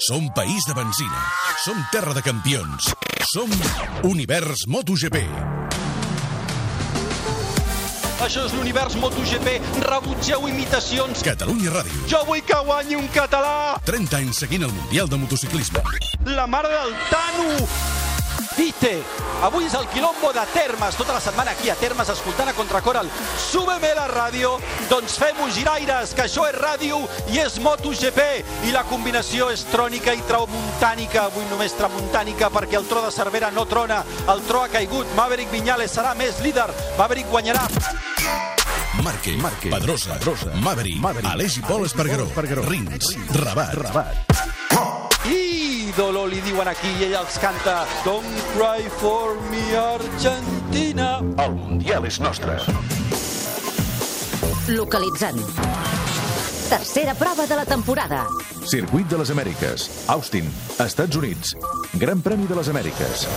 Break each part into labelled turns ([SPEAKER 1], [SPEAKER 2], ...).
[SPEAKER 1] Som país de benzina. Som terra de campions. Som Univers MotoGP.
[SPEAKER 2] Això és l'univers MotoGP. Rebutgeu imitacions.
[SPEAKER 1] Catalunya Ràdio.
[SPEAKER 2] Jo vull que guanyi un català.
[SPEAKER 1] 30 anys seguint el Mundial de Motociclisme.
[SPEAKER 2] La mare del Tano. Vite. Avui és el quilombo de Termes. Tota la setmana aquí a Termes escoltant a Contracoral. Súbeme la ràdio. Doncs fem-ho giraires, que això és ràdio i és MotoGP. I la combinació és trònica i tramuntànica. Avui només tramuntànica perquè el tro de Cervera no trona. El tro ha caigut. Maverick Viñales serà més líder. Maverick guanyarà.
[SPEAKER 1] Marque, Marque Pedrosa, Pedrosa Maverick, Maverick Aleix i Pol Espargaró, Espargaró Rins, Rabat, Rabat.
[SPEAKER 2] Ídolo, li diuen aquí, i ella els canta Don't cry for me, Argentina.
[SPEAKER 1] El Mundial és nostre.
[SPEAKER 3] Localitzant. Tercera prova de la temporada.
[SPEAKER 4] Circuit de les Amèriques, Austin, Estats Units. Gran Premi de les Amèriques.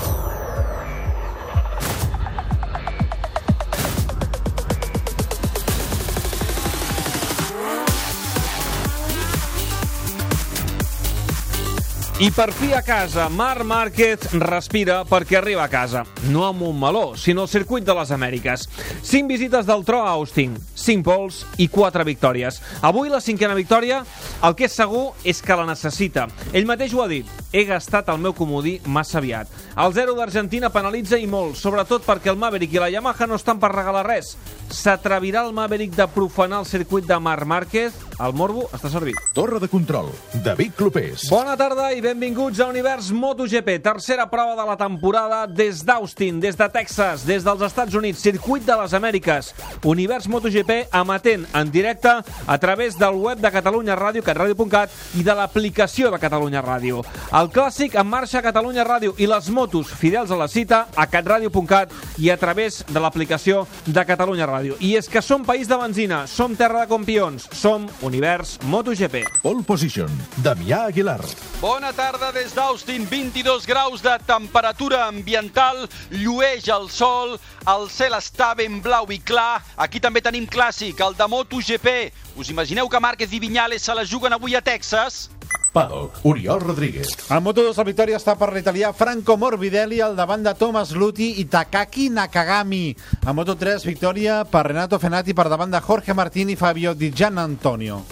[SPEAKER 5] I per fi a casa, Marc Márquez respira perquè arriba a casa. No amb un meló, sinó al circuit de les Amèriques. Cinc visites del tro a Austin, cinc pols i quatre victòries. Avui la cinquena victòria, el que és segur és que la necessita. Ell mateix ho ha dit. He gastat el meu comodí massa aviat. El zero d'Argentina penalitza i molt, sobretot perquè el Maverick i la Yamaha no estan per regalar res. S'atrevirà el Maverick de profanar el circuit de Marc Márquez? El morbo està servit.
[SPEAKER 4] Torre de control, David Clopés.
[SPEAKER 5] Bona tarda i benvinguts a Univers MotoGP, tercera prova de la temporada des d'Austin, des de Texas, des dels Estats Units, circuit de les Amèriques. Univers MotoGP amatent en directe a través del web de Catalunya Ràdio, catradio.cat, i de l'aplicació de Catalunya Ràdio. El clàssic en marxa a Catalunya Ràdio i les motos fidels a la cita a catradio.cat i a través de l'aplicació de Catalunya Ràdio. I és que som país de benzina, som terra de campions, som Univers MotoGP.
[SPEAKER 4] Pole Position, Damià Aguilar.
[SPEAKER 2] Bona tarda des d'Austin, 22 graus de temperatura ambiental, llueix el sol, el cel està ben blau i clar. Aquí també tenim clàssic, el de MotoGP. Us imagineu que Márquez i Viñales se la juguen avui a Texas?
[SPEAKER 4] Paddock, Oriol Rodríguez.
[SPEAKER 6] A Moto2 la victòria està per l'italià Franco Morbidelli al davant de Thomas Luthi i Takaki Nakagami. A Moto3 victòria per Renato Fenati per davant de Jorge Martín i Fabio Di Gian Antonio.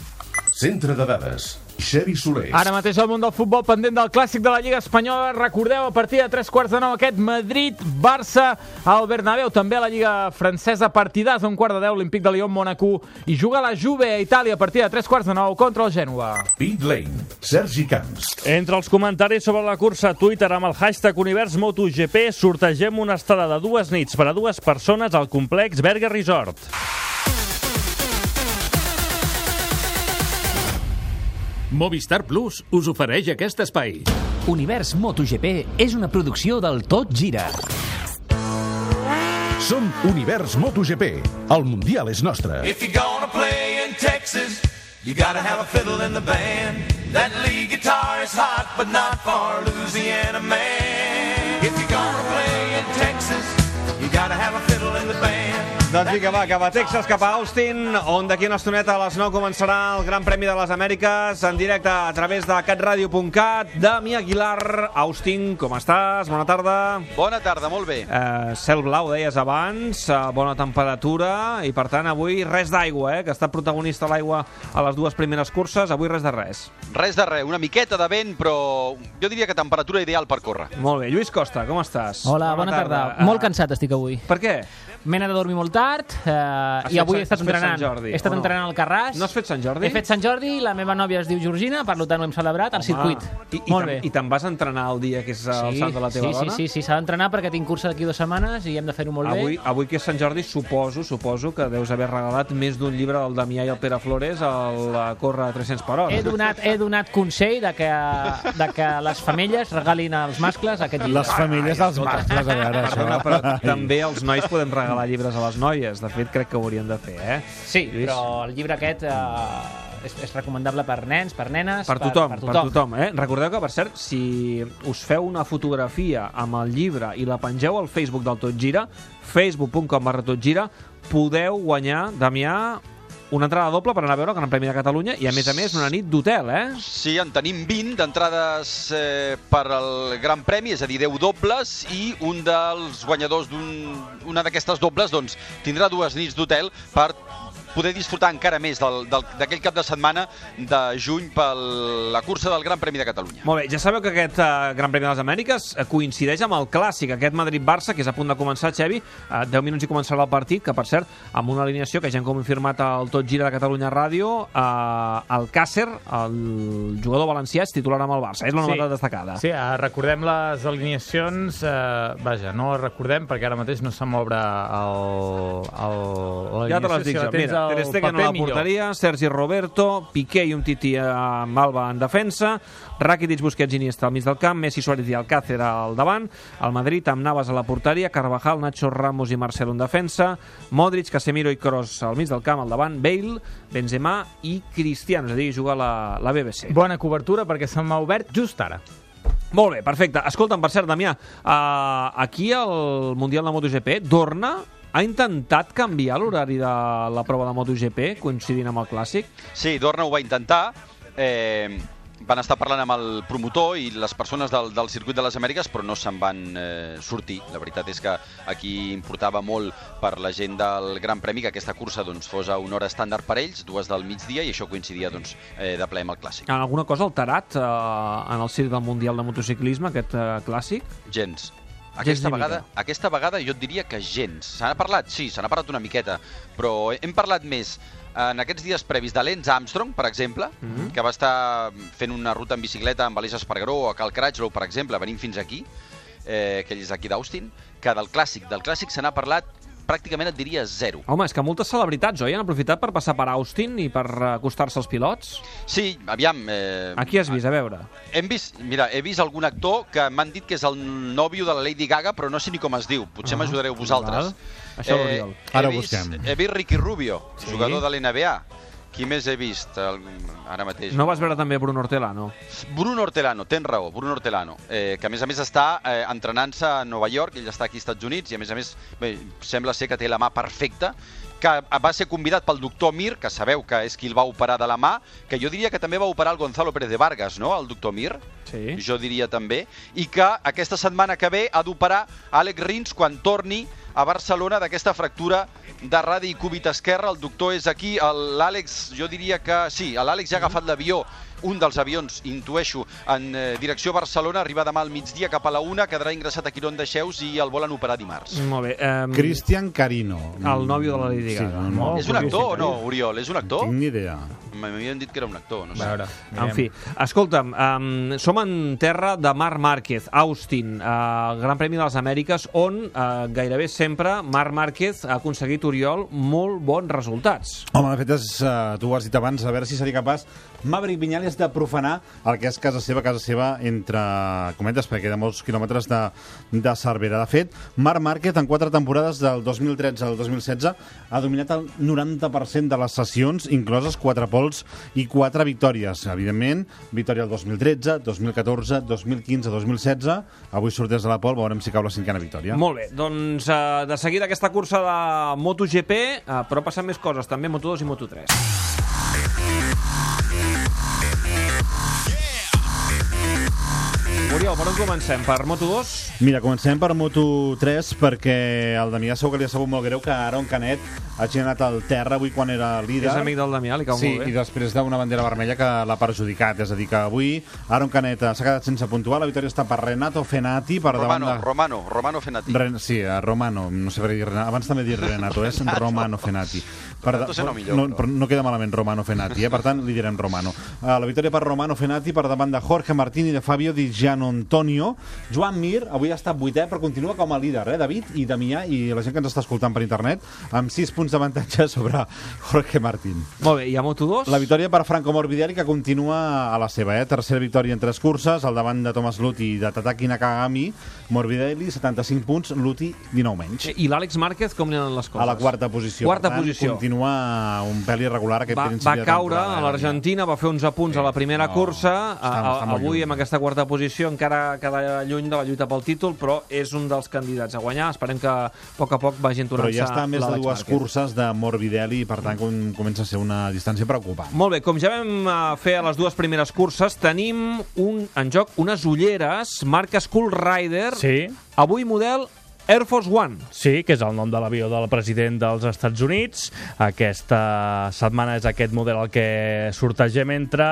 [SPEAKER 4] Centre de dades, Xevi Soler.
[SPEAKER 7] Ara mateix el món del futbol pendent del clàssic de la Lliga Espanyola. Recordeu, a partir de tres quarts de nou, aquest Madrid-Barça al Bernabéu. També a la Lliga francesa, partidàs a un quart de deu, l'Olímpic de Lyon, Mónaco. I juga la Juve a Itàlia a partir de tres quarts de nou contra el Gènova.
[SPEAKER 4] Pit Lane, Sergi Camps.
[SPEAKER 5] Entre els comentaris sobre la cursa a Twitter amb el hashtag Univers MotoGP sortegem una estada de dues nits per a dues persones al complex Berga Resort.
[SPEAKER 8] Movistar Plus us ofereix aquest espai.
[SPEAKER 9] Univers MotoGP és una producció del Tot Gira.
[SPEAKER 4] Som Univers MotoGP. El Mundial és nostre.
[SPEAKER 10] If you're gonna play in Texas, you gotta have a fiddle in the band. That lead guitar is hot, but not for Louisiana man. If you're gonna play in Texas, you gotta have a fiddle in the band.
[SPEAKER 5] Doncs vinga, va, cap a Texas, cap a Austin, on d'aquí una estoneta a les 9 començarà el Gran Premi de les Amèriques, en directe a través de catradio.cat. Dami Aguilar, Austin, com estàs? Bona tarda.
[SPEAKER 2] Bona tarda, molt bé.
[SPEAKER 5] Eh, cel blau, deies abans, eh, bona temperatura, i per tant avui res d'aigua, eh, que ha estat protagonista l'aigua a les dues primeres curses, avui res de res.
[SPEAKER 2] Res de res, una miqueta de vent, però jo diria que temperatura ideal per córrer.
[SPEAKER 5] Molt bé. Lluís Costa, com estàs?
[SPEAKER 7] Hola, bona, tarda. Molt cansat estic avui.
[SPEAKER 5] Per què?
[SPEAKER 7] M'he anat a dormir molt tard eh, i avui he estat entrenant.
[SPEAKER 5] Sant Jordi,
[SPEAKER 7] he estat
[SPEAKER 5] no?
[SPEAKER 7] entrenant al Carràs.
[SPEAKER 5] No has fet Sant Jordi?
[SPEAKER 7] He fet Sant Jordi, la meva nòvia es diu Georgina, per tant ho hem celebrat al circuit.
[SPEAKER 5] I, i
[SPEAKER 7] molt
[SPEAKER 5] te'n-
[SPEAKER 7] bé.
[SPEAKER 5] I te'n vas entrenar el dia que és el sant de la teva
[SPEAKER 7] sí,
[SPEAKER 5] dona?
[SPEAKER 7] Sí, sí, sí, s'ha d'entrenar perquè tinc cursa d'aquí dues setmanes i hem de fer-ho molt
[SPEAKER 5] Avui,
[SPEAKER 7] bé.
[SPEAKER 5] avui que és Sant Jordi, suposo, suposo que deus haver regalat més d'un llibre del Damià i el Pere Flores al a córrer a 300 per hora.
[SPEAKER 7] He donat, he donat consell de que, de que les femelles regalin als mascles aquest llibre.
[SPEAKER 6] Les famílies dels mascles, a veure,
[SPEAKER 5] Perdona,
[SPEAKER 6] això.
[SPEAKER 5] però també els nois podem regalar llibres a les noies. De fet, crec que ho haurien de fer, eh?
[SPEAKER 7] Sí,
[SPEAKER 5] Lluís?
[SPEAKER 7] però el llibre aquest eh, és, és recomandable per nens, per nenes...
[SPEAKER 5] Per tothom, per tothom, eh? Recordeu que, per cert, si us feu una fotografia amb el llibre i la pengeu al Facebook del Tot Gira, facebook.com barra Tot Gira, podeu guanyar, Damià, una entrada doble per anar a veure el Gran Premi de Catalunya i, a més a més, una nit d'hotel, eh?
[SPEAKER 2] Sí, en tenim 20 d'entrades eh, per al Gran Premi, és a dir, 10 dobles, i un dels guanyadors d'una un, d'aquestes dobles doncs, tindrà dues nits d'hotel per poder disfrutar encara més d'aquell cap de setmana de juny per la cursa del Gran Premi de Catalunya.
[SPEAKER 5] Molt bé, ja sabeu que aquest uh, Gran Premi de les Amèriques uh, coincideix amb el clàssic, aquest Madrid-Barça, que és a punt de començar, Xevi. Uh, 10 minuts i començarà el partit, que, per cert, amb una alineació que ja hem confirmat al Tot Gira de Catalunya Ràdio, uh, el Càcer, el jugador valencià, és titular amb el Barça. És la novetat destacada.
[SPEAKER 7] Sí, eh, recordem les alineacions... Eh, vaja, no les recordem perquè ara mateix no se'm obre el, el,
[SPEAKER 5] Ja te l'has dit,
[SPEAKER 7] si la tens
[SPEAKER 5] Mira,
[SPEAKER 7] al
[SPEAKER 5] Ter Stegen a la
[SPEAKER 7] millor.
[SPEAKER 5] porteria, Sergi Roberto, Piqué i un Titi amb Alba en defensa, Rakitic, Busquets i Iniesta al mig del camp, Messi, Suárez i Alcácer al davant, el Madrid amb Navas a la porteria, Carvajal, Nacho Ramos i Marcelo en defensa, Modric, Casemiro i Kroos al mig del camp, al davant, Bale, Benzema i Cristiano, és a dir, juga la, la BBC.
[SPEAKER 7] Bona cobertura perquè se m'ha obert just ara.
[SPEAKER 5] Molt bé, perfecte. Escolta'm, per cert, Damià, uh, aquí al Mundial de MotoGP, Dorna ha intentat canviar l'horari de la prova de MotoGP coincidint amb el Clàssic?
[SPEAKER 2] Sí, Dorna ho va intentar. Eh, van estar parlant amb el promotor i les persones del, del circuit de les Amèriques, però no se'n van eh, sortir. La veritat és que aquí importava molt per la gent del Gran Premi que aquesta cursa doncs, fos a una hora estàndard per ells, dues del migdia, i això coincidia doncs, eh, de ple amb el Clàssic.
[SPEAKER 5] En alguna cosa alterat eh, en el circ del Mundial de Motociclisme, aquest eh, Clàssic?
[SPEAKER 2] Gens.
[SPEAKER 5] Gens
[SPEAKER 2] Aquesta vegada, aquesta vegada jo et diria que gens. Se n'ha parlat, sí, se n'ha parlat una miqueta, però hem parlat més en aquests dies previs de Lance Armstrong, per exemple,
[SPEAKER 5] Mhm.
[SPEAKER 2] que va estar fent una ruta en bicicleta amb Aleix Espargaró o a Cal Cratchlow, per exemple, venint fins aquí, eh, que ell és aquí d'Austin, que del clàssic, del clàssic se n'ha parlat pràcticament et diria zero.
[SPEAKER 5] Home, és que moltes celebritats, oi, han aprofitat per passar per Austin i per eh, acostar-se als pilots?
[SPEAKER 2] Sí, aviam... Eh,
[SPEAKER 5] Aquí has vist, a veure.
[SPEAKER 2] Hem vist, mira, he vist algun actor que m'han dit que és el nòvio de la Lady Gaga, però no sé ni com es diu. Potser
[SPEAKER 5] Ah,
[SPEAKER 2] m'ajudareu vosaltres.
[SPEAKER 5] val. Això,
[SPEAKER 2] he
[SPEAKER 6] Ara ho
[SPEAKER 2] vist,
[SPEAKER 6] busquem.
[SPEAKER 2] He vist Ricky Rubio,
[SPEAKER 5] Sí.
[SPEAKER 2] jugador de l'NBA. Qui més he vist el, ara mateix?
[SPEAKER 5] No vas veure també Bruno Hortelano?
[SPEAKER 2] Bruno Hortelano, tens raó, Bruno Hortelano, eh, que a més a més està eh, entrenant-se a Nova York, ell està aquí als Estats Units i a més a més bé, sembla ser que té la mà perfecta, que va ser convidat pel doctor Mir, que sabeu que és qui el va operar de la mà, que jo diria que també va operar el Gonzalo Pérez de Vargas, no?, el doctor Mir.
[SPEAKER 5] Sí.
[SPEAKER 2] Jo diria també. I que aquesta setmana que ve ha d'operar Àlex Rins quan torni a Barcelona d'aquesta fractura de radi cúbit esquerre. El doctor és aquí. L'Àlex, jo diria que sí, l'Àlex ja ha agafat l'avió un dels avions, intueixo, en eh, direcció Barcelona, arriba demà al migdia cap a la una, quedarà ingressat a Quirón de Xeus i el volen operar dimarts.
[SPEAKER 5] Molt bé. Eh,
[SPEAKER 6] Cristian Carino.
[SPEAKER 5] El nòvio de la Lady Gaga.
[SPEAKER 6] Sí, no,
[SPEAKER 2] és un actor o no, Oriol? És un actor?
[SPEAKER 6] Tinc ni idea.
[SPEAKER 2] M'havien dit que era un actor, no sé.
[SPEAKER 7] A veure,
[SPEAKER 5] En fi, escolta'm, um, som en terra de Marc Márquez, Austin, uh, Gran Premi de les Amèriques, on uh, gairebé sempre Marc Márquez ha aconseguit, Oriol, molt bons resultats.
[SPEAKER 6] Home, de fet, és, uh, tu ho has dit abans, a veure si seria capaç Maverick Viñales de profanar el que és casa seva, casa seva, entre cometes, perquè queda molts quilòmetres de, de Cervera. De fet, Marc Márquez, en quatre temporades del 2013 al 2016, ha dominat el 90% de les sessions, incloses quatre pols i quatre victòries. Evidentment, victòria el 2013, 2014, 2015, 2016. Avui sorties de la pol, veurem si cau la cinquena victòria.
[SPEAKER 5] Molt bé, doncs uh, de seguida aquesta cursa de MotoGP, uh, però passen més coses, també Moto2 i Moto3. Oriol, per on comencem? Per Moto2?
[SPEAKER 6] Mira, comencem per Moto3 perquè el Damià segur que li ha sabut molt greu que Aaron Canet hagi anat al terra avui quan era líder.
[SPEAKER 5] És amic del Damià, li cau
[SPEAKER 6] sí,
[SPEAKER 5] molt bé.
[SPEAKER 6] i després d'una bandera vermella que l'ha perjudicat. És a dir, que avui Aaron Canet s'ha quedat sense puntuar. La victòria està per Renato Fenati, per
[SPEAKER 2] Romano,
[SPEAKER 6] davant de...
[SPEAKER 2] Romano, Romano Fenati.
[SPEAKER 6] Ren, sí, a Romano, no sé per dir Renato. Abans també he dit Renato, és Romano Fenati. Per,
[SPEAKER 2] sembla millor,
[SPEAKER 6] no,
[SPEAKER 2] però.
[SPEAKER 6] no queda malament Romano Fenati, eh? per tant li direm Romano. Uh, la victòria per Romano Fenati per davant de Jorge Martín i de Fabio Di Gianno Antonio. Joan Mir avui ha estat vuitè, però continua com a líder, eh? David i Damià i la gent que ens està escoltant per internet, amb 6 punts d'avantatge sobre Jorge Martín.
[SPEAKER 5] Molt bé, i a Moto2?
[SPEAKER 6] La victòria per Franco Morbidelli, que continua a la seva, eh? tercera victòria en tres curses, al davant de Thomas Luti i de Tataki Nakagami. Morbidelli, 75 punts, Luti, 19 menys.
[SPEAKER 5] I l'Àlex Márquez, com li les coses?
[SPEAKER 6] A la quarta posició.
[SPEAKER 5] Quarta
[SPEAKER 6] per tant,
[SPEAKER 5] posició.
[SPEAKER 6] Continua un pèl irregular aquest
[SPEAKER 5] va,
[SPEAKER 6] principi
[SPEAKER 5] va caure a l'Argentina, va fer 11 punts a la primera
[SPEAKER 6] no,
[SPEAKER 5] cursa,
[SPEAKER 6] està-
[SPEAKER 5] a-
[SPEAKER 6] està
[SPEAKER 5] avui
[SPEAKER 6] lluny.
[SPEAKER 5] amb aquesta quarta posició encara queda lluny de la lluita pel títol, però és un dels candidats a guanyar. Esperem que a poc a poc vagin
[SPEAKER 6] Però
[SPEAKER 5] tornant-se
[SPEAKER 6] ja està a més de dues curses de Morbidelli i, per tant, com- comença a ser una distància preocupant.
[SPEAKER 5] Molt bé, com ja vam eh, fer a les dues primeres curses, tenim un, en joc unes ulleres, marca Skull Rider,
[SPEAKER 11] Sí.
[SPEAKER 5] avui model Air Force One.
[SPEAKER 11] Sí, que és el nom de l'avió del president dels Estats Units. Aquesta setmana és aquest model el que sortegem entre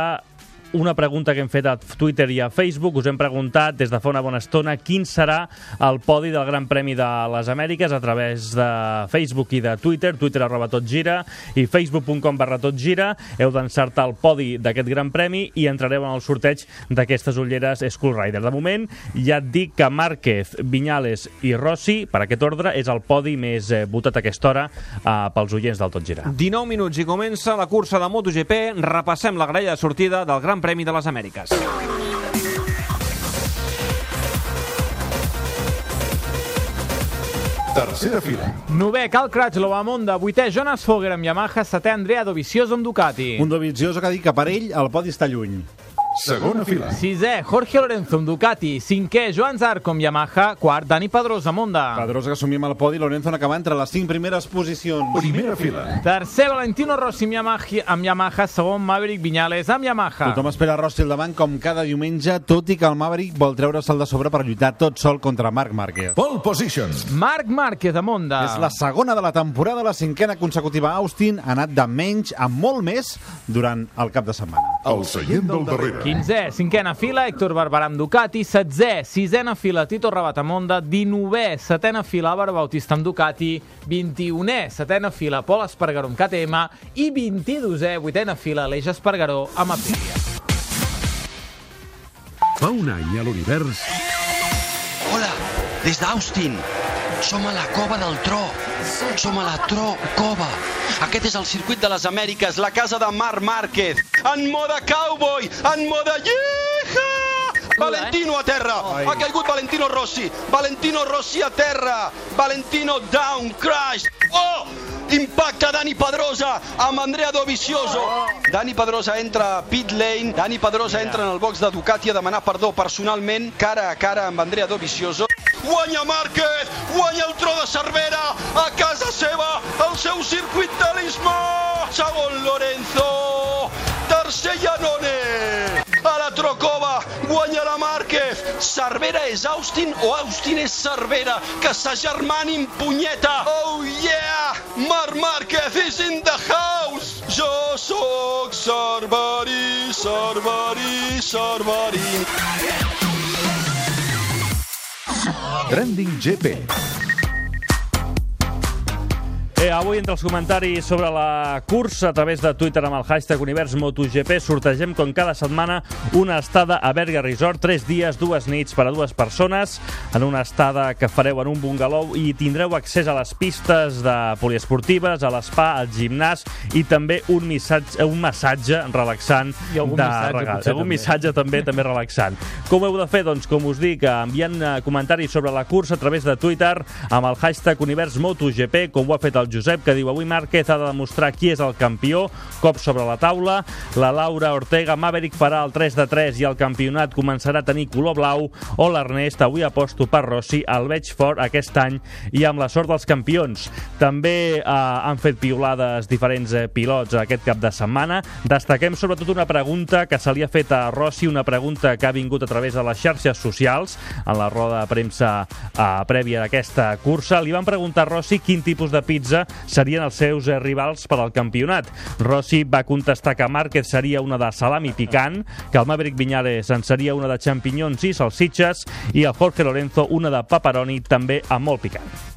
[SPEAKER 11] una pregunta que hem fet a Twitter i a Facebook. Us hem preguntat des de fa una bona estona quin serà el podi del Gran Premi de les Amèriques a través de Facebook i de Twitter, Twitter arroba tot gira i facebook.com barra tot gira. Heu d'encertar el podi d'aquest Gran Premi i entrareu en el sorteig d'aquestes ulleres Skull Rider. De moment, ja et dic que Márquez, Viñales i Rossi, per aquest ordre, és el podi més eh, votat a aquesta hora eh, pels oients del Tot Gira.
[SPEAKER 5] 19 minuts i comença la cursa de MotoGP. Repassem la grella de sortida del Gran Premi de les Amèriques.
[SPEAKER 1] Tercera fila.
[SPEAKER 11] Novè, Cal Crutchlow amb Honda. Vuitè, Jonas Folger amb Yamaha. Setè, Andrea Dovizioso amb Ducati.
[SPEAKER 6] Un Dovizioso que ha dit que per ell el podi està lluny.
[SPEAKER 1] Segona fila.
[SPEAKER 11] Sisè, Jorge Lorenzo amb Ducati. Cinquè, Joan Zarco amb Yamaha. Quart, Dani Pedrosa amb Honda.
[SPEAKER 6] Pedrosa que assumim el podi, Lorenzo n'acaba entre les cinc primeres posicions.
[SPEAKER 1] Primera fila.
[SPEAKER 11] Tercer, Valentino Rossi amb Yamaha, amb Yamaha. Segon, Maverick Viñales amb Yamaha.
[SPEAKER 6] Tothom espera Rossi al davant com cada diumenge, tot i que el Maverick vol treure'l de sobre per lluitar tot sol contra Marc Márquez.
[SPEAKER 1] Pole position.
[SPEAKER 11] Marc Márquez amb Honda.
[SPEAKER 6] És la segona de la temporada, la cinquena consecutiva a Austin, ha anat de menys a molt més durant el cap de setmana.
[SPEAKER 1] El seient del darrere.
[SPEAKER 11] 15è, cinquena fila, Héctor Barberà amb Ducati. 16è, sisena fila, Tito Rabat amb Honda. 19è, setena fila, Álvaro Bautista amb Ducati. 21è, setena fila, Pol Espargaró amb KTM. I 22è, vuitena fila, Aleix Espargaró amb Aprilia.
[SPEAKER 12] Fa un any a l'univers
[SPEAKER 2] Hola, des d'Austin. Som a la cova del tro. Som a la tro cova. Aquest és el circuit de les Amèriques, la casa de Marc Márquez. En moda cowboy, en moda lleja! Valentino a terra, ha caigut Valentino Rossi, Valentino Rossi a terra, Valentino down, crash, oh! Impacta Dani Pedrosa amb Andrea Dovizioso. Dani Pedrosa entra a pit lane, Dani Pedrosa entra en el box de Ducati a demanar perdó personalment, cara a cara amb Andrea Dovizioso. Guanya Márquez, guanya el tro de Cervera, a casa seva, el seu circuit talismà. Segon Lorenzo, tercer Janone. A la Trocova, guanya la Márquez. Cervera és Austin o Austin és Cervera? Que s'agermanin, punyeta. Oh yeah! Marc Márquez is in the house. Jo sóc Cerverí, Cerverí, Cerverí.
[SPEAKER 1] Trending GP.
[SPEAKER 11] Eh, avui, entre els comentaris sobre la cursa a través de Twitter amb el hashtag Univers MotoGP, sortegem com cada setmana una estada a Berga Resort, tres dies, dues nits per a dues persones, en una estada que fareu en un bungalou i tindreu accés a les pistes de poliesportives, a l'espa, al gimnàs i també un, missatge, un massatge relaxant I algun de missatge, regal. algun també. missatge també també relaxant. Com heu de fer? Doncs, com us dic, enviant eh, comentaris sobre la cursa a través de Twitter amb el hashtag Univers MotoGP, com ho ha fet el Josep, que diu avui Márquez ha de demostrar qui és el campió, cop sobre la taula. La Laura Ortega Maverick farà el 3 de 3 i el campionat començarà a tenir color blau. O l'Ernest, avui aposto per Rossi, el veig fort aquest any i amb la sort dels campions. També eh, han fet piolades diferents eh, pilots aquest cap de setmana. Destaquem sobretot una pregunta que se li ha fet a Rossi, una pregunta que ha vingut a través de les xarxes socials en la roda de premsa eh, prèvia d'aquesta cursa. Li van preguntar a Rossi quin tipus de pizza serien els seus eh, rivals per al campionat. Rossi va contestar que Márquez seria una de salami picant, que el Maverick Viñales en seria una de champinyons i salsitxes i el Jorge Lorenzo una de pepperoni també amb molt picant.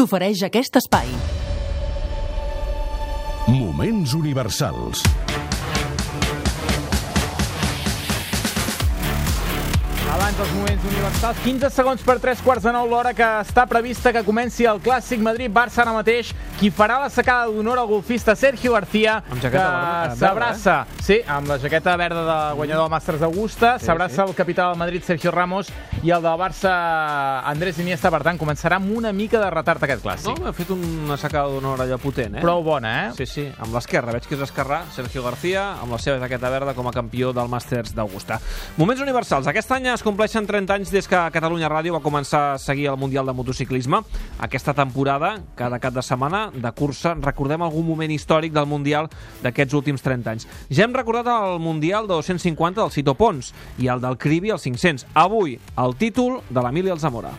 [SPEAKER 13] t'ofereix aquest espai.
[SPEAKER 7] Moments universals. Dels moments universals. 15 segons per 3 quarts de 9 l'hora que està prevista que comenci el Clàssic Madrid-Barça ara mateix. Qui farà la secada d'honor al golfista Sergio García, que s'abraça, sí, amb la jaqueta verda de guanyador del Masters d'Augusta,
[SPEAKER 5] Sí,
[SPEAKER 7] s'abraça
[SPEAKER 5] sí.
[SPEAKER 7] el capità del Madrid, Sergio Ramos, i el del Barça, Andrés Iniesta. Per tant, començarà amb una mica de retard aquest Clàssic.
[SPEAKER 5] No, ha fet una sacada d'honor allò potent, eh?
[SPEAKER 7] Prou bona, eh?
[SPEAKER 5] Sí, sí, amb l'esquerra. Veig que és esquerrà, Sergio García, amb la seva jaqueta verda com a campió del Màsters d'Augusta. Moments universals. Aquest any es compleixen 30 anys des que Catalunya Ràdio va començar a seguir el Mundial de Motociclisme. Aquesta temporada, cada cap de setmana, de cursa, recordem algun moment històric del Mundial d'aquests últims 30 anys. Ja hem recordat el Mundial de 250 del Cito Pons i el del Cribi al 500. Avui, el títol de l'Emili Alzamora.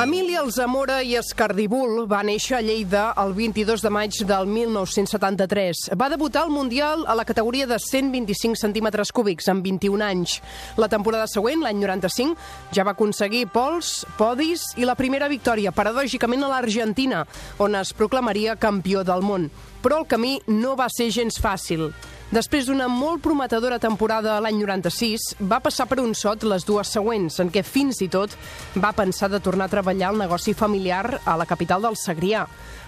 [SPEAKER 14] Emili Alzamora i Escardibul va néixer a Lleida el 22 de maig del 1973. Va debutar al Mundial a la categoria de 125 centímetres cúbics amb 21 anys. La temporada següent, l'any 95, ja va aconseguir pols, podis i la primera victòria, paradògicament a l'Argentina, on es proclamaria campió del món. Però el camí no va ser gens fàcil. Després d'una molt prometedora temporada l'any 96, va passar per un sot les dues següents, en què fins i tot va pensar de tornar a treballar al negoci familiar a la capital del Segrià.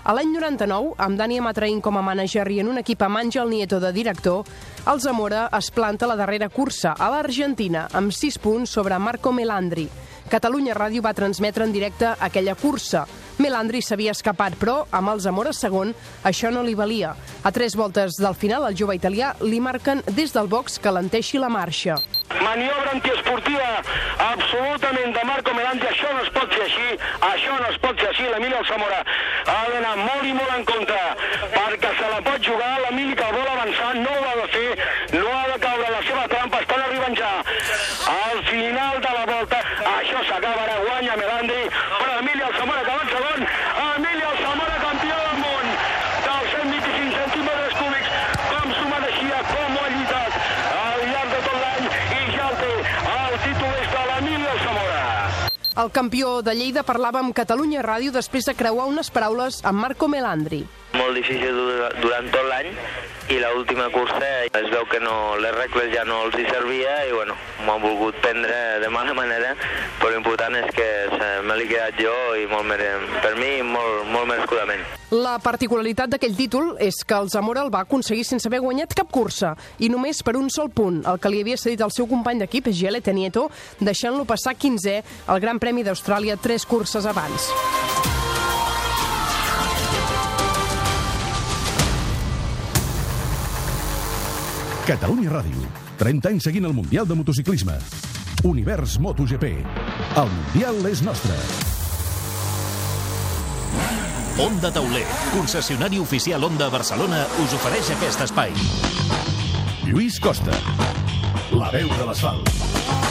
[SPEAKER 14] A l'any 99, amb Dani Amatraín com a mànager i en un equip amb Àngel Nieto de director, el Zamora es planta la darrera cursa, a l'Argentina, amb 6 punts sobre Marco Melandri. Catalunya Ràdio va transmetre en directe aquella cursa. Melandri s'havia escapat, però amb el Zamora segon això no li valia. A tres voltes del final, el jove italià li marquen des del box que l'enteixi la marxa.
[SPEAKER 15] Maniobra antiesportiva absolutament de Marco Melandri, això no es pot fer així, això no es pot fer així, l'Emili Alzamora ha d'anar molt i molt en compte, perquè se la pot jugar, l'Emili que el vol avançar, no ho ha de fer, no ha de caure en la seva trampa, estan arribant ja al final de la volta, això s'acaba ara, guanya Melandri, però Emili Alzamora que va en segon, Emili Alzamora campió del món, dels 125 centímetres cúbics, com s'ho mereixia, com ho ha lluitat al llarg de tot l'any i ja el té, el títol és de l'Emili Alzamora.
[SPEAKER 14] El campió de Lleida parlava amb Catalunya Ràdio després de creuar unes paraules amb Marco Melandri.
[SPEAKER 16] molt difícil dur- durant tot l'any i l'última cursa es veu que no, les regles ja no els hi servia i bueno, m'ho han volgut prendre de mala manera però l'important és que l'he quedat jo i molt mere, per mi molt, molt merescudament.
[SPEAKER 14] La particularitat d'aquell títol és que el Zamora el va aconseguir sense haver guanyat cap cursa i només per un sol punt, el que li havia cedit el seu company d'equip, Gielete Nieto, deixant-lo passar 15è al Gran Premi d'Austràlia tres curses abans.
[SPEAKER 1] Catalunya Ràdio. 30 anys seguint el Mundial de Motociclisme. Univers MotoGP. El Mundial és nostre.
[SPEAKER 17] Onda Tauler, concessionari oficial Onda Barcelona, us ofereix aquest espai.
[SPEAKER 1] Lluís Costa. La veu de l'asfalt.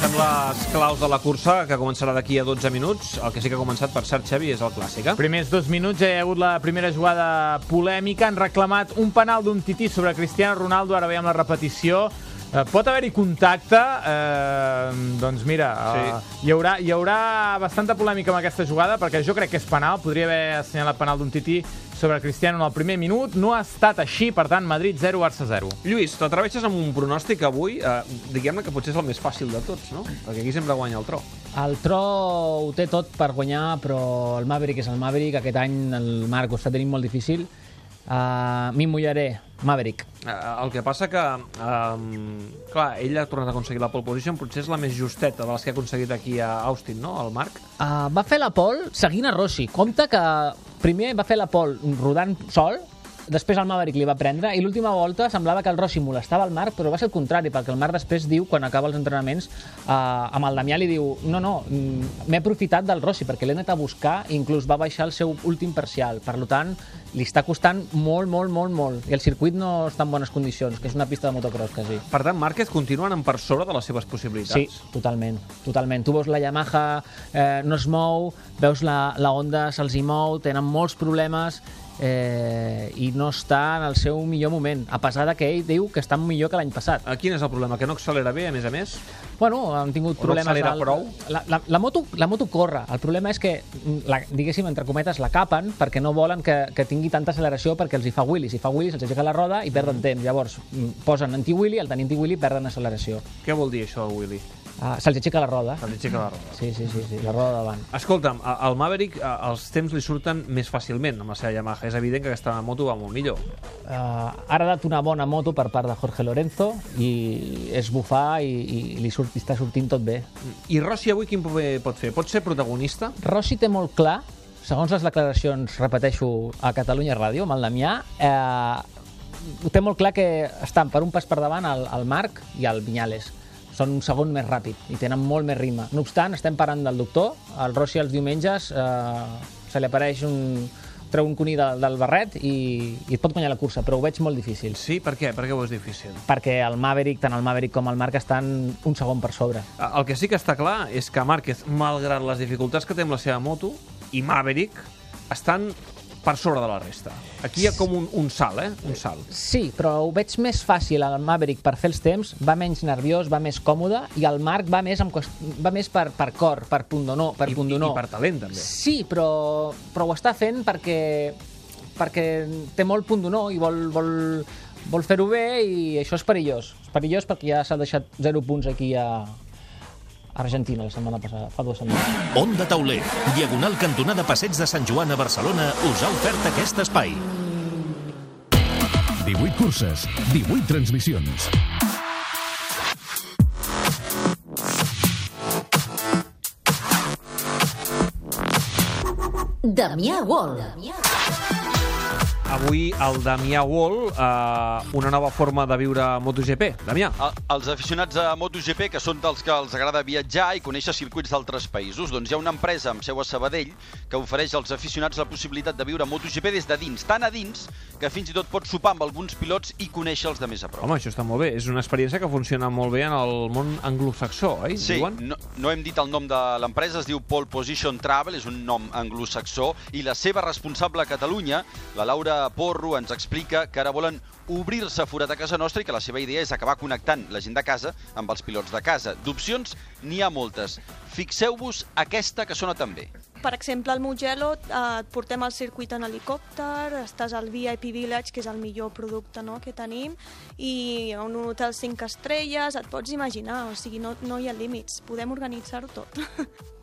[SPEAKER 5] Repassem les claus de la cursa, que començarà d'aquí a 12 minuts. El que sí que ha començat, per cert, Xavi, és el clàssic, eh?
[SPEAKER 7] Primers dos minuts ja hi ha hagut la primera jugada polèmica. Han reclamat un penal d'un tití sobre Cristiano Ronaldo. Ara veiem la repetició. Eh, pot haver-hi contacte, eh, doncs mira, eh, hi, haurà, hi haurà bastanta polèmica amb aquesta jugada perquè jo crec que és penal, podria haver assenyalat penal d'un tití sobre Cristiano en el primer minut, no ha estat així, per tant, Madrid 0, Barça 0.
[SPEAKER 5] Lluís, t'atreveixes amb un pronòstic avui, eh, diguem-ne que potser és el més fàcil de tots, no? Perquè aquí sempre guanya el tro.
[SPEAKER 18] El Tro ho té tot per guanyar, però el Maverick és el Maverick. Aquest any el Marc ho està tenint molt difícil. Uh, M'hi mullaré. Maverick.
[SPEAKER 5] Eh, el que passa que, eh, clar, ell ha tornat a aconseguir la pole position, potser és la més justeta de les que ha aconseguit aquí a Austin, no?, el Marc.
[SPEAKER 18] Uh, va fer la pole seguint a Rossi. Compte que primer va fer la pole rodant sol, després el Maverick li va prendre i l'última volta semblava que el Rossi molestava el Marc, però va ser el contrari, perquè el Marc després diu, quan acaba els entrenaments, eh, amb el Damià li diu no, no, mm, m'he aprofitat del Rossi perquè l'he anat a buscar i inclús va baixar el seu últim parcial. Per tant, li està costant molt, molt, molt, molt. I el circuit no està en bones condicions, que és una pista de motocross, quasi.
[SPEAKER 5] Per tant, Márquez continua anant per sobre de les seves possibilitats.
[SPEAKER 18] Sí, totalment, totalment. Tu veus la Yamaha, eh, no es mou, veus la, la Honda, se'ls hi mou, tenen molts problemes eh, i no està en el seu millor moment, a pesar de que ell diu que està millor que l'any passat.
[SPEAKER 5] A quin és el problema? Que no accelera bé, a més a més?
[SPEAKER 18] Bueno, han tingut
[SPEAKER 5] O no
[SPEAKER 18] problemes...
[SPEAKER 5] accelera
[SPEAKER 18] al-
[SPEAKER 5] prou?
[SPEAKER 18] La, la, la, moto, la moto corre. El problema és que, mm, la, diguéssim, entre cometes, la capen perquè no volen que, que tingui tanta acceleració perquè els hi fa Willy. Si fa Willy, se'ls aixeca la roda i perden temps. Llavors, mm, posen anti-Willy, al tenir anti-Willy perden acceleració.
[SPEAKER 5] Què vol dir això, Willy?
[SPEAKER 18] Uh, se'ls aixeca la roda.
[SPEAKER 5] Se'ls aixeca la roda.
[SPEAKER 18] Sí, sí, sí, sí la roda davant.
[SPEAKER 5] Escolta'm, al Maverick els temps li surten més fàcilment amb la seva Yamaha. És evident que aquesta moto va molt millor.
[SPEAKER 18] Uh, ha heredat una bona moto per part de Jorge Lorenzo i és bufar i, i li surt, està sortint tot bé.
[SPEAKER 5] I Rossi avui quin paper pot fer? Pot ser protagonista?
[SPEAKER 18] Rossi té molt clar, segons les declaracions, repeteixo, a Catalunya Ràdio, amb el Damià, eh, té molt clar que estan per un pas per davant el, el Marc i el Vinyales. Són un segon més ràpid i tenen molt més ritme. No obstant, estem parant del doctor. El Rossi els diumenges eh, se li apareix un, treu un cuní del, del barret i, i et pot guanyar la cursa, però ho veig molt difícil.
[SPEAKER 5] Sí? Per què? Per què ho és difícil?
[SPEAKER 18] Perquè el Maverick, tant el Maverick com el Marc estan un segon per sobre.
[SPEAKER 5] El que sí que està clar és que Márquez, malgrat les dificultats que té amb la seva moto, i Maverick estan per sobre de la resta. Aquí hi ha com un, un salt, eh? Un salt.
[SPEAKER 18] Sí, però ho veig més fàcil al Maverick per fer els temps, va menys nerviós, va més còmode, i el Marc va més, amb, va més per, per cor, per pundonor, per
[SPEAKER 5] I,
[SPEAKER 18] pundonor.
[SPEAKER 5] I per talent, també.
[SPEAKER 18] Sí, però, però ho està fent perquè, perquè té molt pundonor i vol, vol, vol fer-ho bé i això és perillós. És perillós perquè ja s'ha deixat 0 punts aquí a Argentina la setmana passada, fa dues setmanes.
[SPEAKER 17] Onda Tauler, diagonal cantonada Passeig de Sant Joan a Barcelona, us ha ofert aquest espai.
[SPEAKER 1] 18 curses, 18 transmissions.
[SPEAKER 3] Damià Wall.
[SPEAKER 5] Avui el Damià Wall, eh, una nova forma de viure MotoGP. Damià.
[SPEAKER 2] El- Els aficionats a MotoGP, que són dels que els agrada viatjar i conèixer circuits d'altres països, doncs hi ha una empresa amb seu a Sabadell que ofereix als aficionats la possibilitat de viure MotoGP des de dins, tan a dins que fins i tot pots sopar amb alguns pilots i conèixer-los de més a prop.
[SPEAKER 5] Home, això està molt bé. És una experiència que funciona molt bé en el món anglosaxó, oi?
[SPEAKER 2] Sí,
[SPEAKER 5] Diuen?
[SPEAKER 2] no, no hem dit el nom de l'empresa, es diu Pole Position Travel, és un nom anglosaxó, i la seva responsable a Catalunya, la Laura Porro, ens explica que ara volen obrir-se forat a casa nostra i que la seva idea és acabar connectant la gent de casa amb els pilots de casa. D'opcions n'hi ha moltes. Fixeu-vos aquesta que sona també.
[SPEAKER 19] Per exemple, al Mugello eh, et portem al circuit en helicòpter, estàs al VIP Village, que és el millor producte no, que tenim, i en un hotel 5 estrelles, et pots imaginar, o sigui, no, no hi ha límits, podem organitzar-ho tot.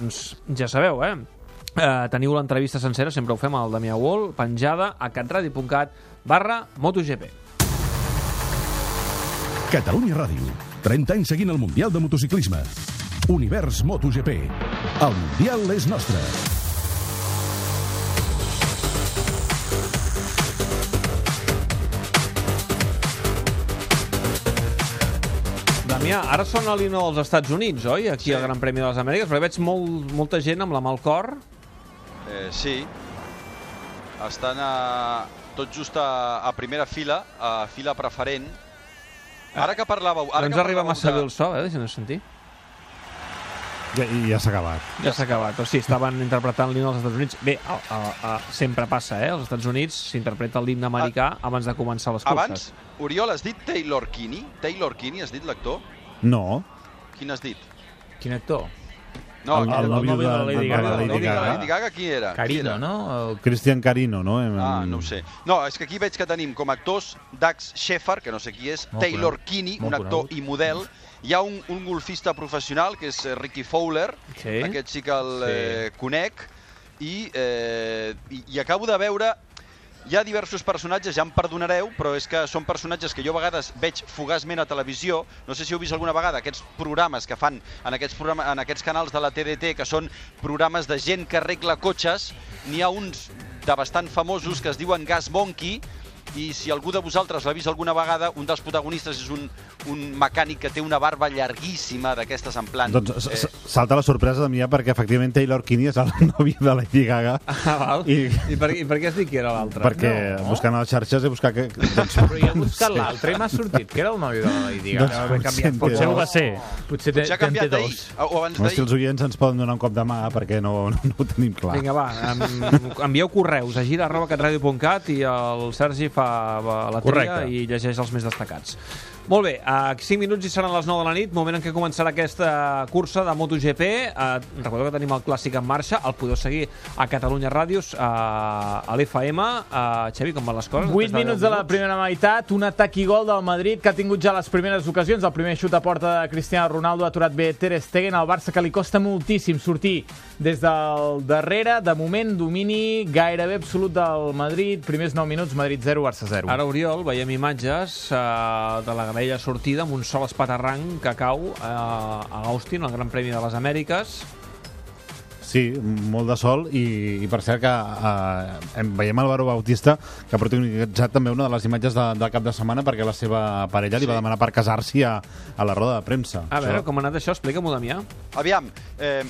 [SPEAKER 5] Doncs ja sabeu, eh? Eh, teniu l'entrevista sencera, sempre ho fem al Damià Wall, penjada a catradio.cat barra MotoGP.
[SPEAKER 1] Catalunya Ràdio. 30 anys seguint el Mundial de Motociclisme. Univers MotoGP. El Mundial és nostre.
[SPEAKER 5] Damià, ara són a l'hino als Estats Units, oi? Aquí sí. al Gran Premi de les Amèriques, perquè veig molt, molta gent amb la mà al cor.
[SPEAKER 2] Eh, sí. Estan a, tot just a, a primera fila, a fila preferent. Ara que parlàveu... Ara
[SPEAKER 5] no ens arriba massa bé el so, eh? Deixa'ns sentir.
[SPEAKER 6] Ja, i ja s'ha acabat.
[SPEAKER 5] Ja s'ha acabat. O sigui, estaven interpretant l'himne als Estats Units. Bé, a, a, a, sempre passa, eh? Als Estats Units s'interpreta l'himne americà abans de començar les curses.
[SPEAKER 2] Abans, Oriol, has dit Taylor Kinney? Taylor Kinney, has dit l'actor?
[SPEAKER 6] No.
[SPEAKER 2] Quin has dit?
[SPEAKER 5] Quin actor?
[SPEAKER 2] No,
[SPEAKER 6] el,
[SPEAKER 2] aquest-
[SPEAKER 6] el nòvio de, de, de,
[SPEAKER 2] Lady
[SPEAKER 6] de Lady
[SPEAKER 2] Gaga.
[SPEAKER 6] Gaga.
[SPEAKER 2] Lady Gaga, qui era? Qui
[SPEAKER 6] Carino,
[SPEAKER 2] era?
[SPEAKER 6] no? Christian Carino, no?
[SPEAKER 2] Ah, no ho sé. No, és que aquí veig que tenim com a actors Dax Shepard, que no sé qui és,
[SPEAKER 6] Molt
[SPEAKER 2] Taylor
[SPEAKER 6] conegut.
[SPEAKER 2] Kinney,
[SPEAKER 6] Molt
[SPEAKER 2] un actor
[SPEAKER 6] conegut.
[SPEAKER 2] i model. Hi ha un, un golfista professional, que és eh, Ricky Fowler,
[SPEAKER 5] Sí.
[SPEAKER 2] aquest sí que el
[SPEAKER 5] Sí.
[SPEAKER 2] eh, conec, i, eh, i, i acabo de veure hi ha diversos personatges, ja em perdonareu, però és que són personatges que jo a vegades veig fugaçment a televisió. No sé si heu vist alguna vegada aquests programes que fan en aquests, programa, en aquests canals de la TDT, que són programes de gent que arregla cotxes. N'hi ha uns de bastant famosos que es diuen Gas Monkey, i si algú de vosaltres l'ha vist alguna vegada, un dels protagonistes és un, un mecànic que té una barba llarguíssima d'aquestes en plan...
[SPEAKER 6] Doncs s- salta la sorpresa de mi, perquè efectivament Taylor Kinney és el nòvio de Lady Gaga.
[SPEAKER 5] Ah, val.
[SPEAKER 6] I,
[SPEAKER 5] I, per, I per què has dit que era l'altre?
[SPEAKER 6] perquè buscant a les xarxes he buscat que... Doncs,
[SPEAKER 7] Però jo he buscat l'altre i m'ha sortit, que era el nòvio de la Lady Gaga.
[SPEAKER 6] Doncs
[SPEAKER 7] haver
[SPEAKER 6] potser
[SPEAKER 7] Potser ho
[SPEAKER 6] dos.
[SPEAKER 7] va ser. Potser,
[SPEAKER 2] Potser ha canviat d'ahir, o abans
[SPEAKER 6] no, si
[SPEAKER 2] d'ahir.
[SPEAKER 6] els oients ens poden donar un cop de mà perquè no, no, no ho tenim clar.
[SPEAKER 5] Vinga, va, em, envieu correus a gira.catradio.cat i el Sergi fa va, la tria
[SPEAKER 7] Correcte.
[SPEAKER 5] i llegeix els més destacats. Molt bé, a 5 minuts i seran les 9 de la nit, moment en què començarà aquesta cursa de MotoGP. Eh, recordeu que tenim el clàssic en marxa, el podeu seguir a Catalunya Ràdios, a, a l'FM. Uh, Xavi, com van les coses?
[SPEAKER 7] 8
[SPEAKER 5] Després
[SPEAKER 7] minuts
[SPEAKER 5] 10
[SPEAKER 7] de la primera meitat, un atac i gol del Madrid que ha tingut ja les primeres ocasions. El primer xut a porta de Cristiano Ronaldo ha aturat bé Ter Stegen, al Barça que li costa moltíssim sortir des del darrere. De moment, domini gairebé absolut del Madrid. Primers 9 minuts, Madrid 0, Barça 0.
[SPEAKER 5] Ara, Oriol, veiem imatges uh, de la graella sortida amb un sol espaterrang que cau uh, a Austin, al Gran Premi de les Amèriques.
[SPEAKER 6] Sí, molt de sol i, i per cert que eh, em- veiem Álvaro Bautista que ha protagonitzat també una de les imatges de, del cap de setmana perquè la seva parella li
[SPEAKER 2] Sí.
[SPEAKER 6] va demanar per casar-s'hi a, a la roda de premsa.
[SPEAKER 5] A veure,
[SPEAKER 6] Això-
[SPEAKER 5] com ha anat això? Explica-m'ho, Damià.
[SPEAKER 2] Aviam, eh,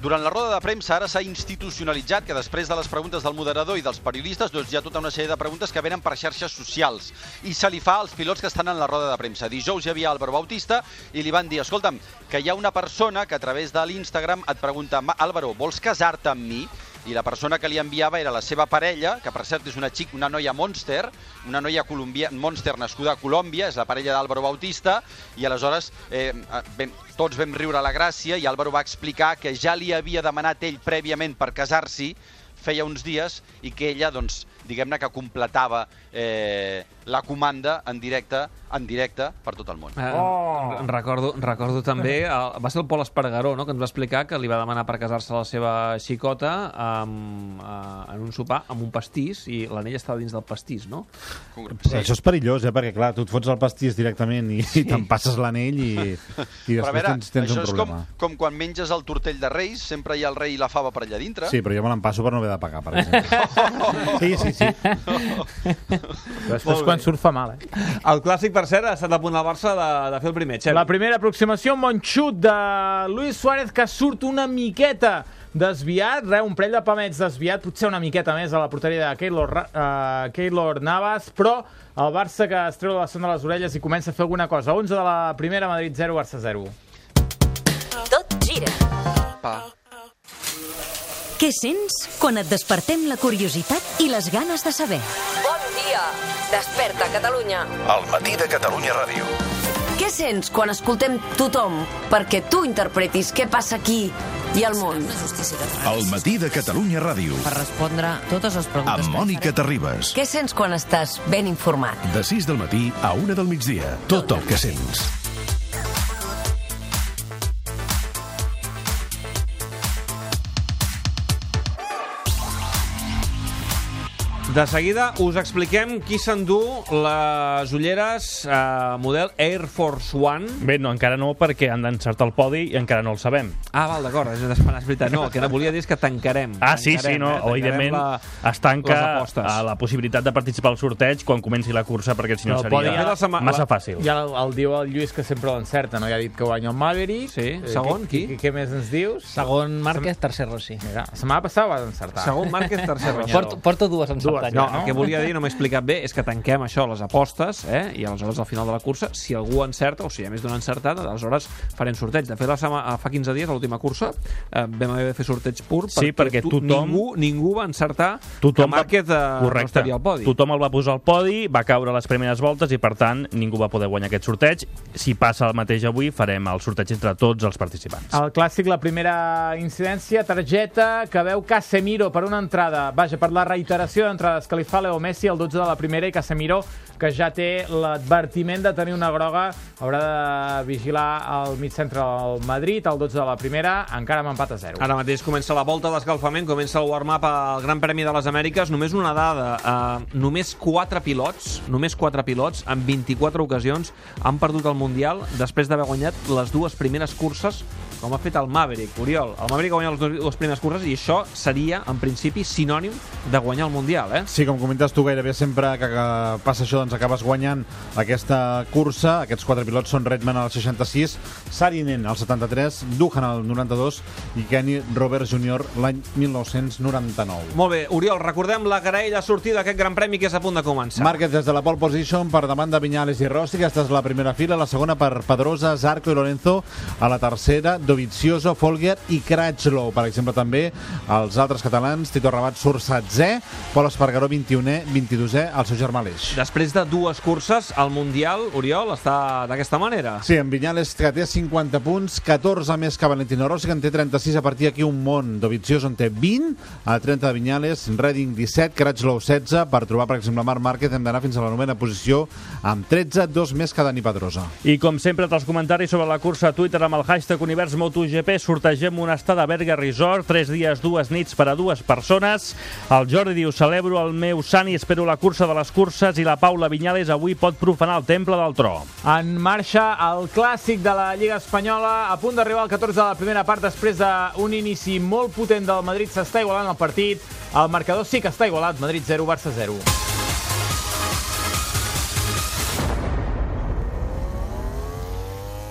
[SPEAKER 2] durant la roda de premsa ara s'ha institucionalitzat que després de les preguntes del moderador i dels periodistes doncs hi ha tota una sèrie de preguntes que venen per xarxes socials i se li fa als pilots que estan en la roda de premsa. Dijous hi havia Álvaro Bautista i li van dir, escolta'm, que hi ha una persona que a través de l'Instagram et pregunta "Ma- Álvaro, vols casar-te amb mi? I la persona que li enviava era la seva parella, que per cert és una xic, una noia Monster, una noia colombia, Monster nascuda a Colòmbia, és la parella d'Àlvaro Bautista, i aleshores eh, vam, tots vam riure a la gràcia i Álvaro va explicar que ja li havia demanat ell prèviament per casar-s'hi feia uns dies i que ella, doncs, diguem-ne que completava eh, la comanda en directe en directe per tot el món.
[SPEAKER 5] Eh, oh. recordo, recordo també, el, va ser el Pol Espargaró, no?, que ens va explicar que li va demanar per casar-se a la seva xicota amb, eh, en un sopar amb un pastís i l'anell estava dins del pastís, no?
[SPEAKER 6] Sí. Això és perillós, eh? perquè clar, tu et fots el pastís directament i, sí. i te'n passes l'anell i, i després
[SPEAKER 2] veure,
[SPEAKER 6] tens, tens
[SPEAKER 2] això
[SPEAKER 6] un
[SPEAKER 2] és com,
[SPEAKER 6] problema.
[SPEAKER 2] com quan menges el tortell de Reis, sempre hi ha el rei i la fava per allà dintre.
[SPEAKER 6] Sí, però jo me l'empasso per no haver de pagar, per exemple. sí, sí, sí.
[SPEAKER 7] Però després quan surt fa mal, eh?
[SPEAKER 5] El clàssic, per cert, ha estat a punt al Barça de, de fer el primer, Xavi.
[SPEAKER 7] La primera aproximació, un bon xut de Luis Suárez que surt una miqueta desviat, re, un parell de pamets desviat, potser una miqueta més a la porteria de Keylor, uh, Keylor Navas, però el Barça que es treu la son de les orelles i comença a fer alguna cosa. 11 de la primera, Madrid 0, Barça 0.
[SPEAKER 3] Tot gira.
[SPEAKER 2] Pa.
[SPEAKER 3] Què sents quan et despertem la curiositat i les ganes de saber?
[SPEAKER 20] Bon dia! Desperta, Catalunya!
[SPEAKER 4] El matí de Catalunya Ràdio.
[SPEAKER 20] Què sents quan escoltem tothom perquè tu interpretis què passa aquí i al món?
[SPEAKER 4] El matí de Catalunya Ràdio.
[SPEAKER 20] Per respondre totes les preguntes
[SPEAKER 4] Amb Mònica Terribas.
[SPEAKER 20] Què sents quan estàs ben informat?
[SPEAKER 1] De 6 del matí a 1 del migdia. Tot el que sents.
[SPEAKER 5] De seguida us expliquem qui s'endú les ulleres eh, model Air Force One.
[SPEAKER 11] Bé, no, encara no, perquè han d'encertar el podi i encara no el sabem.
[SPEAKER 5] Ah, val, d'acord, és, és veritat. No, el que volia dir és que tancarem.
[SPEAKER 11] Ah, sí,
[SPEAKER 5] tancarem,
[SPEAKER 11] sí, no,
[SPEAKER 5] eh?
[SPEAKER 11] Evidentment
[SPEAKER 5] la-
[SPEAKER 11] es tanca a la possibilitat de participar al sorteig quan comenci la cursa, perquè si no
[SPEAKER 7] podi
[SPEAKER 11] seria
[SPEAKER 7] ja la setma-
[SPEAKER 11] massa fàcil.
[SPEAKER 7] Ja el, el diu el Lluís que sempre l'encerta, no? Ja ha dit que guanya el Maverick.
[SPEAKER 5] Sí,
[SPEAKER 7] Eh,
[SPEAKER 5] segon,
[SPEAKER 7] qui? Què, què més ens dius?
[SPEAKER 18] Segon Márquez, tercer Rossi.
[SPEAKER 7] Mira, la setmana passada vas encertar.
[SPEAKER 5] Segon Márquez, tercer Rossi.
[SPEAKER 18] Porto, porto dues encertades.
[SPEAKER 5] No, el que volia dir, no m'he explicat bé, és que tanquem això, les apostes, eh? i aleshores al final de la cursa, si algú encerta, o si hi ha més d'un encertat, aleshores farem sorteig. De fet, la setmana, fa 15 dies, a l'última cursa, eh, vam haver de fer sorteig pur,
[SPEAKER 11] Sí, perquè
[SPEAKER 5] tu,
[SPEAKER 11] tothom-
[SPEAKER 5] ningú, ningú va encertar
[SPEAKER 11] Tothom
[SPEAKER 5] que Márquez eh, no estaria al podi.
[SPEAKER 11] Tothom el va posar al podi, va caure a les primeres voltes i, per tant, ningú va poder guanyar aquest sorteig. Si passa el mateix avui, farem el sorteig entre tots els participants.
[SPEAKER 7] El clàssic, la primera incidència, targeta que veu Casemiro per una entrada. Vaja, per la reiteració d'entrades fa Leo Messi, el 12 de la primera, i Casemiro, que ja té l'advertiment de tenir una groga, haurà de vigilar el mig centre del Madrid, el 12 de la primera, encara amb empat a 0.
[SPEAKER 5] Ara mateix comença la volta d'escalfament, comença el warm-up al Gran Premi de les Amèriques. Només una dada, eh, només 4 pilots, només 4 pilots, en 24 ocasions, han perdut el Mundial després d'haver guanyat les dues primeres curses com ha fet el Maverick, Oriol. El Maverick ha guanyat les dues- primeres curses i això seria, en principi, sinònim de guanyar el Mundial, eh?
[SPEAKER 6] Sí, com comentes tu, gairebé sempre que, que passa això, doncs acabes guanyant aquesta cursa. Aquests quatre pilots són Redman al 66, Sarinen al 73, Duhan al 92 i Kenny Roberts Jr. l'any 1999.
[SPEAKER 5] Molt bé, Oriol, recordem la graella sortida d'aquest Gran Premi que és a punt de començar.
[SPEAKER 6] Márquez des de la pole position per davant de Viñales i Rossi, aquesta és la primera fila, la segona per Pedrosa, Zarco i Lorenzo, a la tercera Dovizioso, Folger i Cratchlow, per exemple també els altres catalans, Tito Rabat surt 16è, Pol Espargaró 21è, 22è, el seu germà Aleix.
[SPEAKER 5] Després de dues curses, el Mundial, Oriol, està d'aquesta manera.
[SPEAKER 6] Sí, en Viñales que té 50 punts, 14 més que Valentino Rossi, que en té 36 a partir d'aquí un món. Dovizioso en té 20, a 30 de Viñales, Redding 17, Cratchlow 16, per trobar, per exemple, Marc Márquez hem d'anar fins a la novena posició amb 13, dos més que Dani Pedrosa.
[SPEAKER 11] I com sempre, els comentaris sobre la cursa a Twitter amb el hashtag Univers MotoGP sortegem una estada a Berga Resort, tres dies, dues nits per a dues persones. El Jordi diu, celebro el meu sant i espero la cursa de les curses i la Paula Viñales avui pot profanar el temple del tro.
[SPEAKER 7] En marxa el clàssic de la Lliga Espanyola, a punt d'arribar al 14 de la primera part després d'un inici molt potent del Madrid. S'està igualant el partit. El marcador sí que està igualat, Madrid 0, Barça 0.